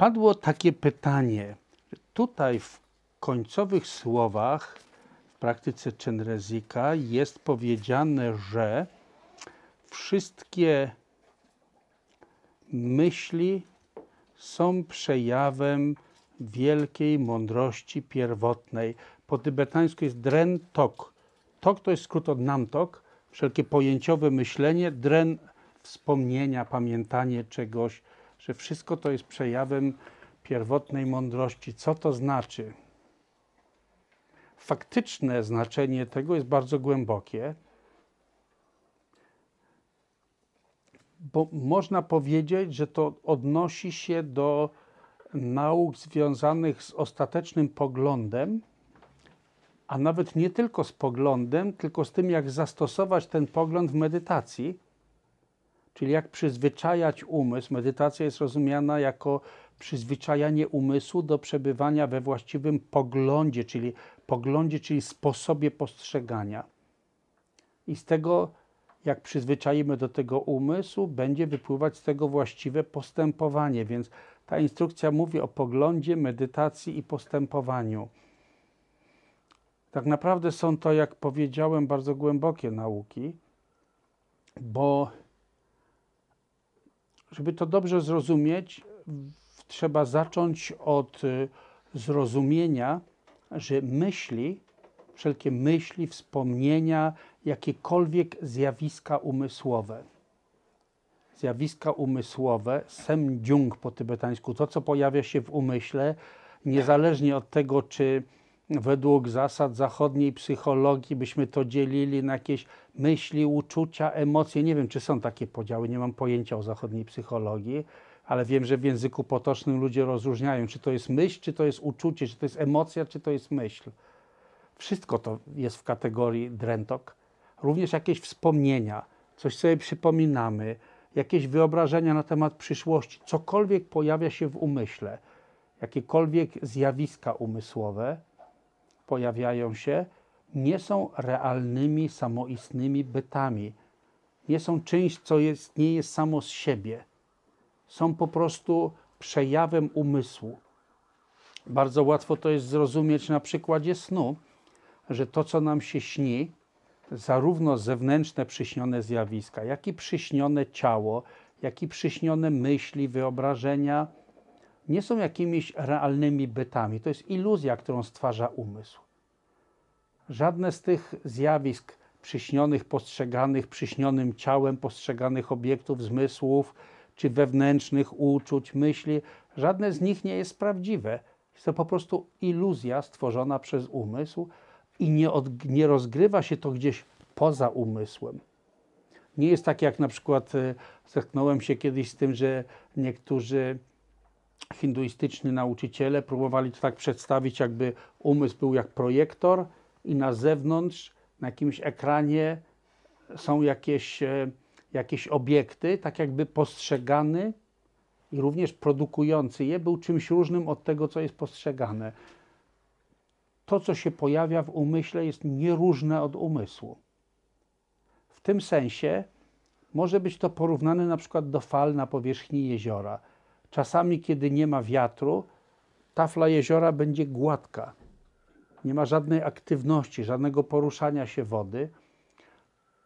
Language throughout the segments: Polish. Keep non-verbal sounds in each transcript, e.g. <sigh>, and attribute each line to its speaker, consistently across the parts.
Speaker 1: padło takie pytanie. Tutaj w końcowych słowach w praktyce Czenrezika jest powiedziane, że wszystkie myśli są przejawem wielkiej mądrości pierwotnej. Po tybetańsku jest dren tok. Tok to jest skrót od namtok, wszelkie pojęciowe myślenie, dren wspomnienia, pamiętanie czegoś, że wszystko to jest przejawem pierwotnej mądrości. Co to znaczy? Faktyczne znaczenie tego jest bardzo głębokie, bo można powiedzieć, że to odnosi się do nauk związanych z ostatecznym poglądem, a nawet nie tylko z poglądem, tylko z tym, jak zastosować ten pogląd w medytacji, czyli jak przyzwyczajać umysł. Medytacja jest rozumiana jako przyzwyczajanie umysłu do przebywania we właściwym poglądzie, czyli poglądzie, czyli sposobie postrzegania. I z tego, jak przyzwyczajimy do tego umysłu, będzie wypływać z tego właściwe postępowanie. Więc ta instrukcja mówi o poglądzie, medytacji i postępowaniu. Tak naprawdę są to, jak powiedziałem, bardzo głębokie nauki, bo żeby to dobrze zrozumieć, trzeba zacząć od y, zrozumienia, że myśli, wszelkie myśli, wspomnienia, jakiekolwiek zjawiska umysłowe, zjawiska umysłowe, semdjung po tybetańsku, to co pojawia się w umyśle, niezależnie od tego, czy według zasad zachodniej psychologii byśmy to dzielili na jakieś myśli, uczucia, emocje. Nie wiem, czy są takie podziały, nie mam pojęcia o zachodniej psychologii, ale wiem, że w języku potocznym ludzie rozróżniają, czy to jest myśl, czy to jest uczucie, czy to jest emocja, czy to jest myśl. Wszystko to jest w kategorii drentok. Również jakieś wspomnienia, coś sobie przypominamy, jakieś wyobrażenia na temat przyszłości, cokolwiek pojawia się w umyśle, jakiekolwiek zjawiska umysłowe pojawiają się, nie są realnymi, samoistnymi bytami. Nie są czymś, co jest, nie jest samo z siebie. Są po prostu przejawem umysłu. Bardzo łatwo to jest zrozumieć na przykładzie snu, że to, co nam się śni, zarówno zewnętrzne przyśnione zjawiska, jak i przyśnione ciało, jak i przyśnione myśli, wyobrażenia, nie są jakimiś realnymi bytami. To jest iluzja, którą stwarza umysł. Żadne z tych zjawisk przyśnionych, postrzeganych przyśnionym ciałem, postrzeganych obiektów, zmysłów, czy wewnętrznych uczuć, myśli, żadne z nich nie jest prawdziwe. Jest to po prostu iluzja stworzona przez umysł i nie, od, nie rozgrywa się to gdzieś poza umysłem. Nie jest tak, jak na przykład e, zetknąłem się kiedyś z tym, że niektórzy hinduistyczni nauczyciele próbowali to tak przedstawić, jakby umysł był jak projektor i na zewnątrz, na jakimś ekranie są jakieś, e, jakieś obiekty, tak jakby postrzegany i również produkujący je był czymś różnym od tego, co jest postrzegane. To, co się pojawia w umyśle, jest nieróżne od umysłu. W tym sensie może być to porównane na przykład do fal na powierzchni jeziora. Czasami, kiedy nie ma wiatru, tafla jeziora będzie gładka, nie ma żadnej aktywności, żadnego poruszania się wody,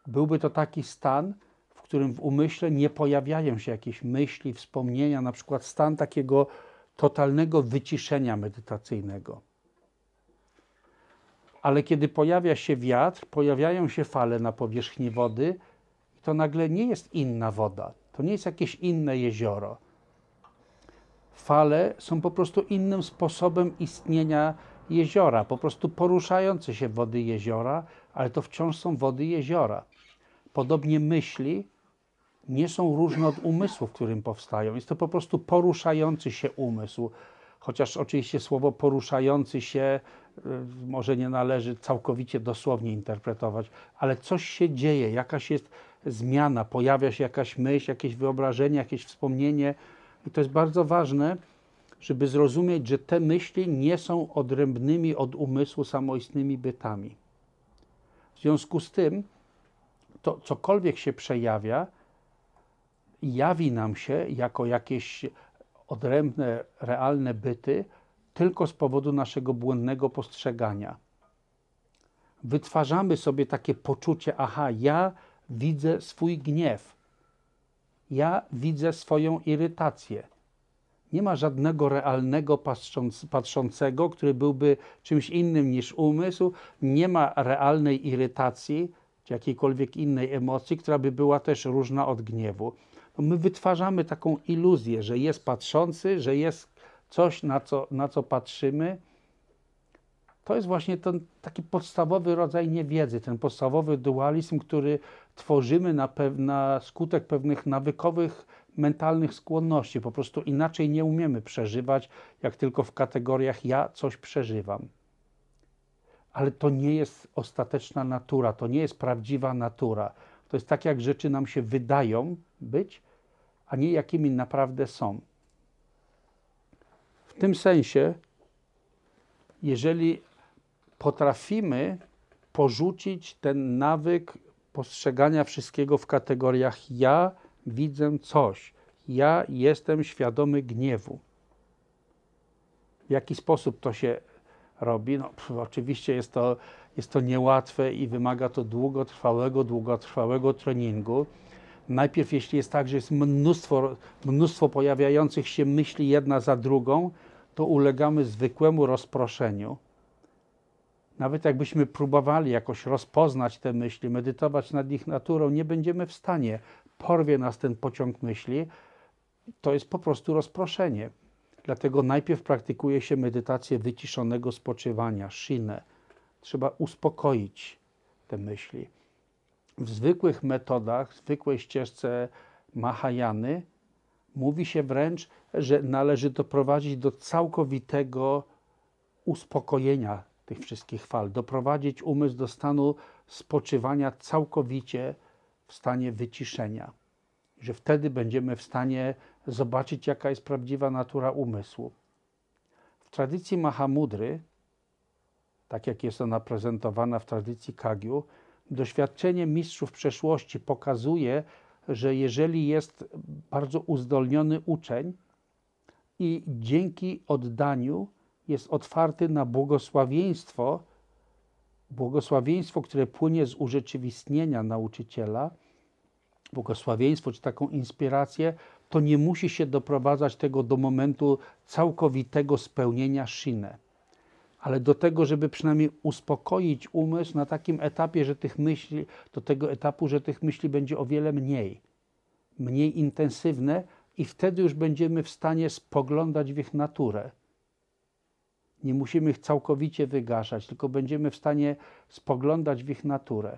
Speaker 1: byłby to taki stan, w którym w umyśle nie pojawiają się jakieś myśli, wspomnienia, na przykład stan takiego totalnego wyciszenia medytacyjnego. Ale kiedy pojawia się wiatr, pojawiają się fale na powierzchni wody, to nagle nie jest inna woda, to nie jest jakieś inne jezioro. Fale są po prostu innym sposobem istnienia jeziora, po prostu poruszające się wody jeziora, ale to wciąż są wody jeziora. Podobnie myśli nie są różne od umysłu, w którym powstają. Jest to po prostu poruszający się umysł. Chociaż oczywiście słowo poruszający się y, może nie należy całkowicie dosłownie interpretować, ale coś się dzieje, jakaś jest zmiana, pojawia się jakaś myśl, jakieś wyobrażenie, jakieś wspomnienie. I to jest bardzo ważne, żeby zrozumieć, że te myśli nie są odrębnymi od umysłu samoistnymi bytami. W związku z tym, to cokolwiek się przejawia, jawi nam się jako jakieś odrębne, realne byty tylko z powodu naszego błędnego postrzegania. Wytwarzamy sobie takie poczucie, aha, ja widzę swój gniew, ja widzę swoją irytację. Nie ma żadnego realnego patrząc, patrzącego, który byłby czymś innym niż umysł, nie ma realnej irytacji czy jakiejkolwiek innej emocji, która by była też różna od gniewu. My wytwarzamy taką iluzję, że jest patrzący, że jest coś, na co, na co patrzymy. To jest właśnie ten taki podstawowy rodzaj niewiedzy, ten podstawowy dualizm, który tworzymy na, pew, na skutek pewnych nawykowych, mentalnych skłonności. Po prostu inaczej nie umiemy przeżywać, jak tylko w kategoriach ja coś przeżywam. Ale to nie jest ostateczna natura, to nie jest prawdziwa natura. To jest tak, jak rzeczy nam się wydają być, a nie jakimi naprawdę są. W tym sensie, jeżeli potrafimy porzucić ten nawyk postrzegania wszystkiego w kategoriach ja widzę coś, ja jestem świadomy gniewu. W jaki sposób to się robi? No, pff, oczywiście jest to, jest to niełatwe i wymaga to długotrwałego, długotrwałego treningu. Najpierw, jeśli jest tak, że jest mnóstwo, mnóstwo pojawiających się myśli jedna za drugą, to ulegamy zwykłemu rozproszeniu. Nawet jakbyśmy próbowali jakoś rozpoznać te myśli, medytować nad ich naturą, nie będziemy w stanie. Porwie nas ten pociąg myśli. To jest po prostu rozproszenie. Dlatego najpierw praktykuje się medytację wyciszonego spoczywania, shinę. Trzeba uspokoić te myśli. W zwykłych metodach, w zwykłej ścieżce Mahajany mówi się wręcz, że należy doprowadzić do całkowitego uspokojenia tych wszystkich fal, doprowadzić umysł do stanu spoczywania całkowicie w stanie wyciszenia. Że wtedy będziemy w stanie zobaczyć, jaka jest prawdziwa natura umysłu. W tradycji Mahamudry, tak jak jest ona prezentowana w tradycji Kagyu, doświadczenie mistrzów przeszłości pokazuje, że jeżeli jest bardzo uzdolniony uczeń i dzięki oddaniu jest otwarty na błogosławieństwo, błogosławieństwo, które płynie z urzeczywistnienia nauczyciela, błogosławieństwo czy taką inspirację, to nie musi się doprowadzać tego do momentu całkowitego spełnienia shinę. Ale do tego, żeby przynajmniej uspokoić umysł na takim etapie, że tych myśli, do tego etapu, że tych myśli będzie o wiele mniej, mniej intensywne, i wtedy już będziemy w stanie spoglądać w ich naturę nie musimy ich całkowicie wygaszać, tylko będziemy w stanie spoglądać w ich naturę.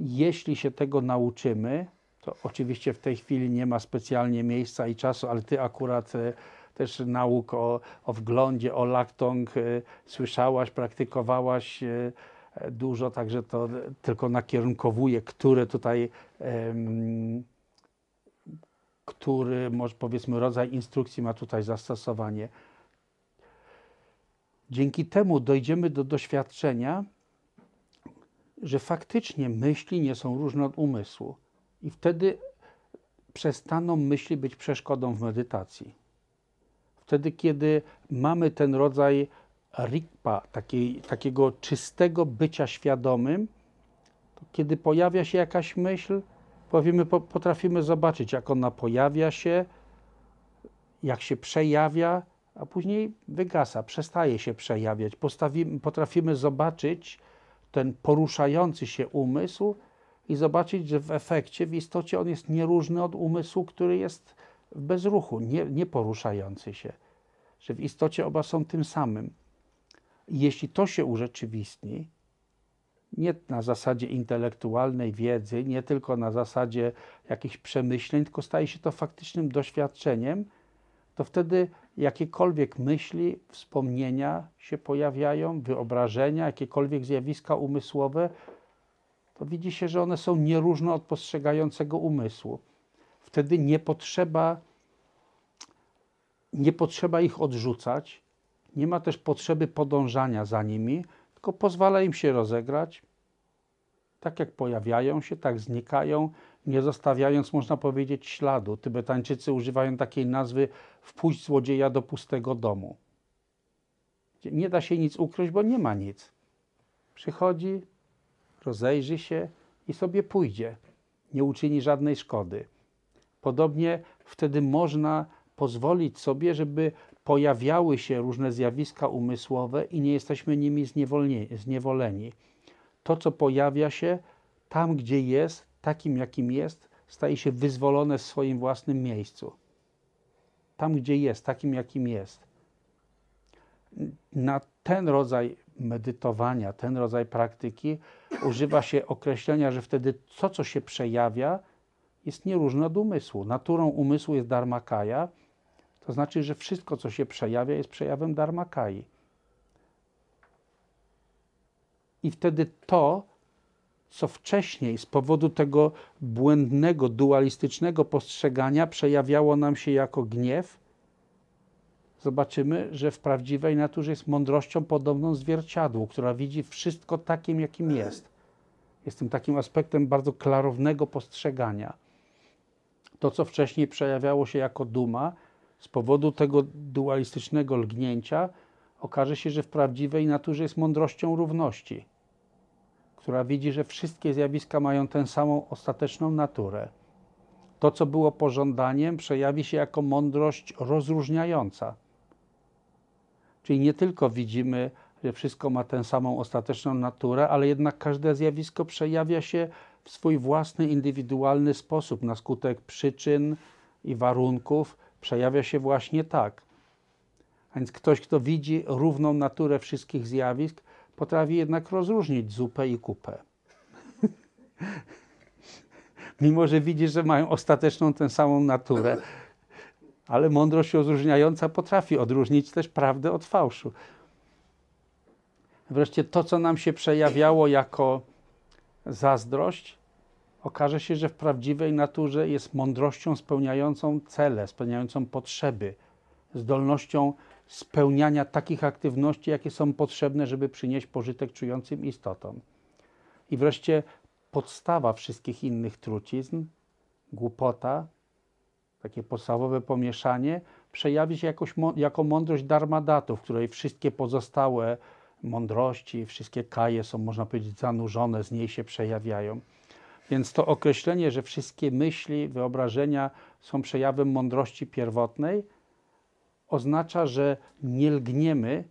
Speaker 1: Jeśli się tego nauczymy, to oczywiście w tej chwili nie ma specjalnie miejsca i czasu, ale ty akurat e, też nauk o, o wglądzie, o laktong e, słyszałaś, praktykowałaś e, dużo, także to tylko nakierunkowuje, które tutaj, który, może powiedzmy, rodzaj instrukcji ma tutaj zastosowanie. Dzięki temu dojdziemy do doświadczenia, że faktycznie myśli nie są różne od umysłu, i wtedy przestaną myśli być przeszkodą w medytacji. Wtedy, kiedy mamy ten rodzaj rikpa, takiej, takiego czystego bycia świadomym, kiedy pojawia się jakaś myśl, powiemy, potrafimy zobaczyć, jak ona pojawia się, jak się przejawia, a później wygasa, przestaje się przejawiać. Postawimy, potrafimy zobaczyć ten poruszający się umysł i zobaczyć, że w efekcie, w istocie on jest nieróżny od umysłu, który jest w bezruchu, nie, nie poruszający się. Że w istocie oba są tym samym. I jeśli to się urzeczywistni, nie na zasadzie intelektualnej wiedzy, nie tylko na zasadzie jakichś przemyśleń, tylko staje się to faktycznym doświadczeniem, to wtedy jakiekolwiek myśli, wspomnienia się pojawiają, wyobrażenia, jakiekolwiek zjawiska umysłowe, to widzi się, że one są nieróżne od postrzegającego umysłu. Wtedy nie potrzeba, nie potrzeba ich odrzucać, nie ma też potrzeby podążania za nimi, tylko pozwala im się rozegrać. Tak jak pojawiają się, tak znikają nie zostawiając, można powiedzieć, śladu. Tybetańczycy używają takiej nazwy wpuść złodzieja do pustego domu. Nie da się nic ukryć, bo nie ma nic. Przychodzi, rozejrzy się i sobie pójdzie. Nie uczyni żadnej szkody. Podobnie wtedy można pozwolić sobie, żeby pojawiały się różne zjawiska umysłowe i nie jesteśmy nimi zniewoleni. To, co pojawia się tam, gdzie jest, takim jakim jest, staje się wyzwolone w swoim własnym miejscu. Tam, gdzie jest, takim jakim jest. Na ten rodzaj medytowania, ten rodzaj praktyki używa się określenia, że wtedy to, co się przejawia, jest nieróżne od umysłu. Naturą umysłu jest dharmakaya, to znaczy, że wszystko, co się przejawia, jest przejawem dharmakai. I wtedy to, co wcześniej z powodu tego błędnego, dualistycznego postrzegania przejawiało nam się jako gniew, zobaczymy, że w prawdziwej naturze jest mądrością podobną zwierciadłu, która widzi wszystko takim, jakim jest. Jest tym takim aspektem bardzo klarownego postrzegania. To, co wcześniej przejawiało się jako duma, z powodu tego dualistycznego lgnięcia, okaże się, że w prawdziwej naturze jest mądrością równości która widzi, że wszystkie zjawiska mają tę samą ostateczną naturę. To, co było pożądaniem, przejawi się jako mądrość rozróżniająca. Czyli nie tylko widzimy, że wszystko ma tę samą ostateczną naturę, ale jednak każde zjawisko przejawia się w swój własny, indywidualny sposób, na skutek przyczyn i warunków, przejawia się właśnie tak. A więc ktoś, kto widzi równą naturę wszystkich zjawisk, potrafi jednak rozróżnić zupę i kupę. <laughs> Mimo, że widzi, że mają ostateczną tę samą naturę, ale mądrość rozróżniająca potrafi odróżnić też prawdę od fałszu. Wreszcie to, co nam się przejawiało jako zazdrość, okaże się, że w prawdziwej naturze jest mądrością spełniającą cele, spełniającą potrzeby, zdolnością spełniania takich aktywności, jakie są potrzebne, żeby przynieść pożytek czującym istotom. I wreszcie podstawa wszystkich innych trucizn, głupota, takie podstawowe pomieszanie, przejawi się jakoś, jako mądrość darmadatu, w której wszystkie pozostałe mądrości, wszystkie kaje są, można powiedzieć, zanurzone, z niej się przejawiają. Więc to określenie, że wszystkie myśli, wyobrażenia są przejawem mądrości pierwotnej, oznacza, że nie lgniemy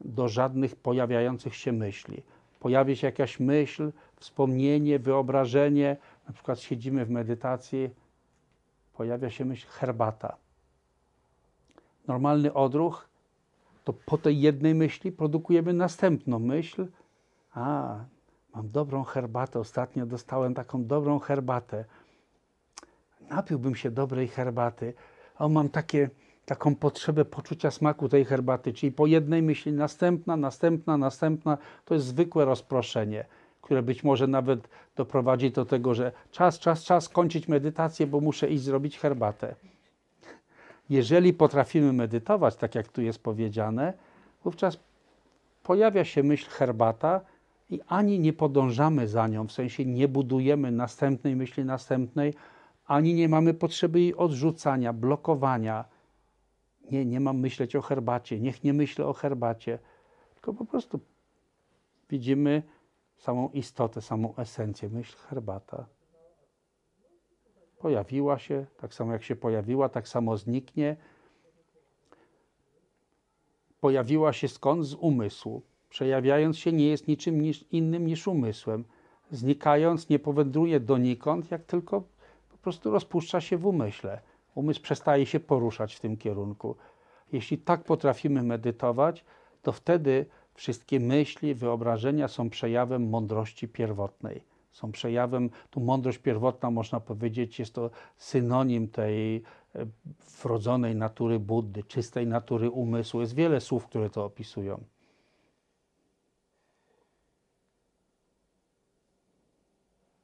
Speaker 1: do żadnych pojawiających się myśli. Pojawi się jakaś myśl, wspomnienie, wyobrażenie, na przykład siedzimy w medytacji, pojawia się myśl herbata. Normalny odruch to po tej jednej myśli produkujemy następną myśl. A, mam dobrą herbatę, ostatnio dostałem taką dobrą herbatę. Napiłbym się dobrej herbaty. O, mam takie taką potrzebę poczucia smaku tej herbaty, czyli po jednej myśli następna, następna, następna, to jest zwykłe rozproszenie, które być może nawet doprowadzi do tego, że czas, czas, czas kończyć medytację, bo muszę iść zrobić herbatę. Jeżeli potrafimy medytować, tak jak tu jest powiedziane, wówczas pojawia się myśl herbata i ani nie podążamy za nią, w sensie nie budujemy następnej myśli następnej, ani nie mamy potrzeby jej odrzucania, blokowania, nie, nie mam myśleć o herbacie, niech nie myślę o herbacie, tylko po prostu widzimy samą istotę, samą esencję. Myśl herbata. Pojawiła się, tak samo jak się pojawiła, tak samo zniknie. Pojawiła się skąd? Z umysłu. Przejawiając się nie jest niczym niż, innym niż umysłem. Znikając nie powędruje donikąd, jak tylko po prostu rozpuszcza się w umyśle umysł przestaje się poruszać w tym kierunku. Jeśli tak potrafimy medytować, to wtedy wszystkie myśli, wyobrażenia są przejawem mądrości pierwotnej. Są przejawem, tu mądrość pierwotna, można powiedzieć, jest to synonim tej e, wrodzonej natury Buddy, czystej natury umysłu. Jest wiele słów, które to opisują.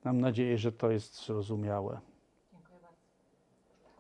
Speaker 1: Mam nadzieję, że to jest zrozumiałe.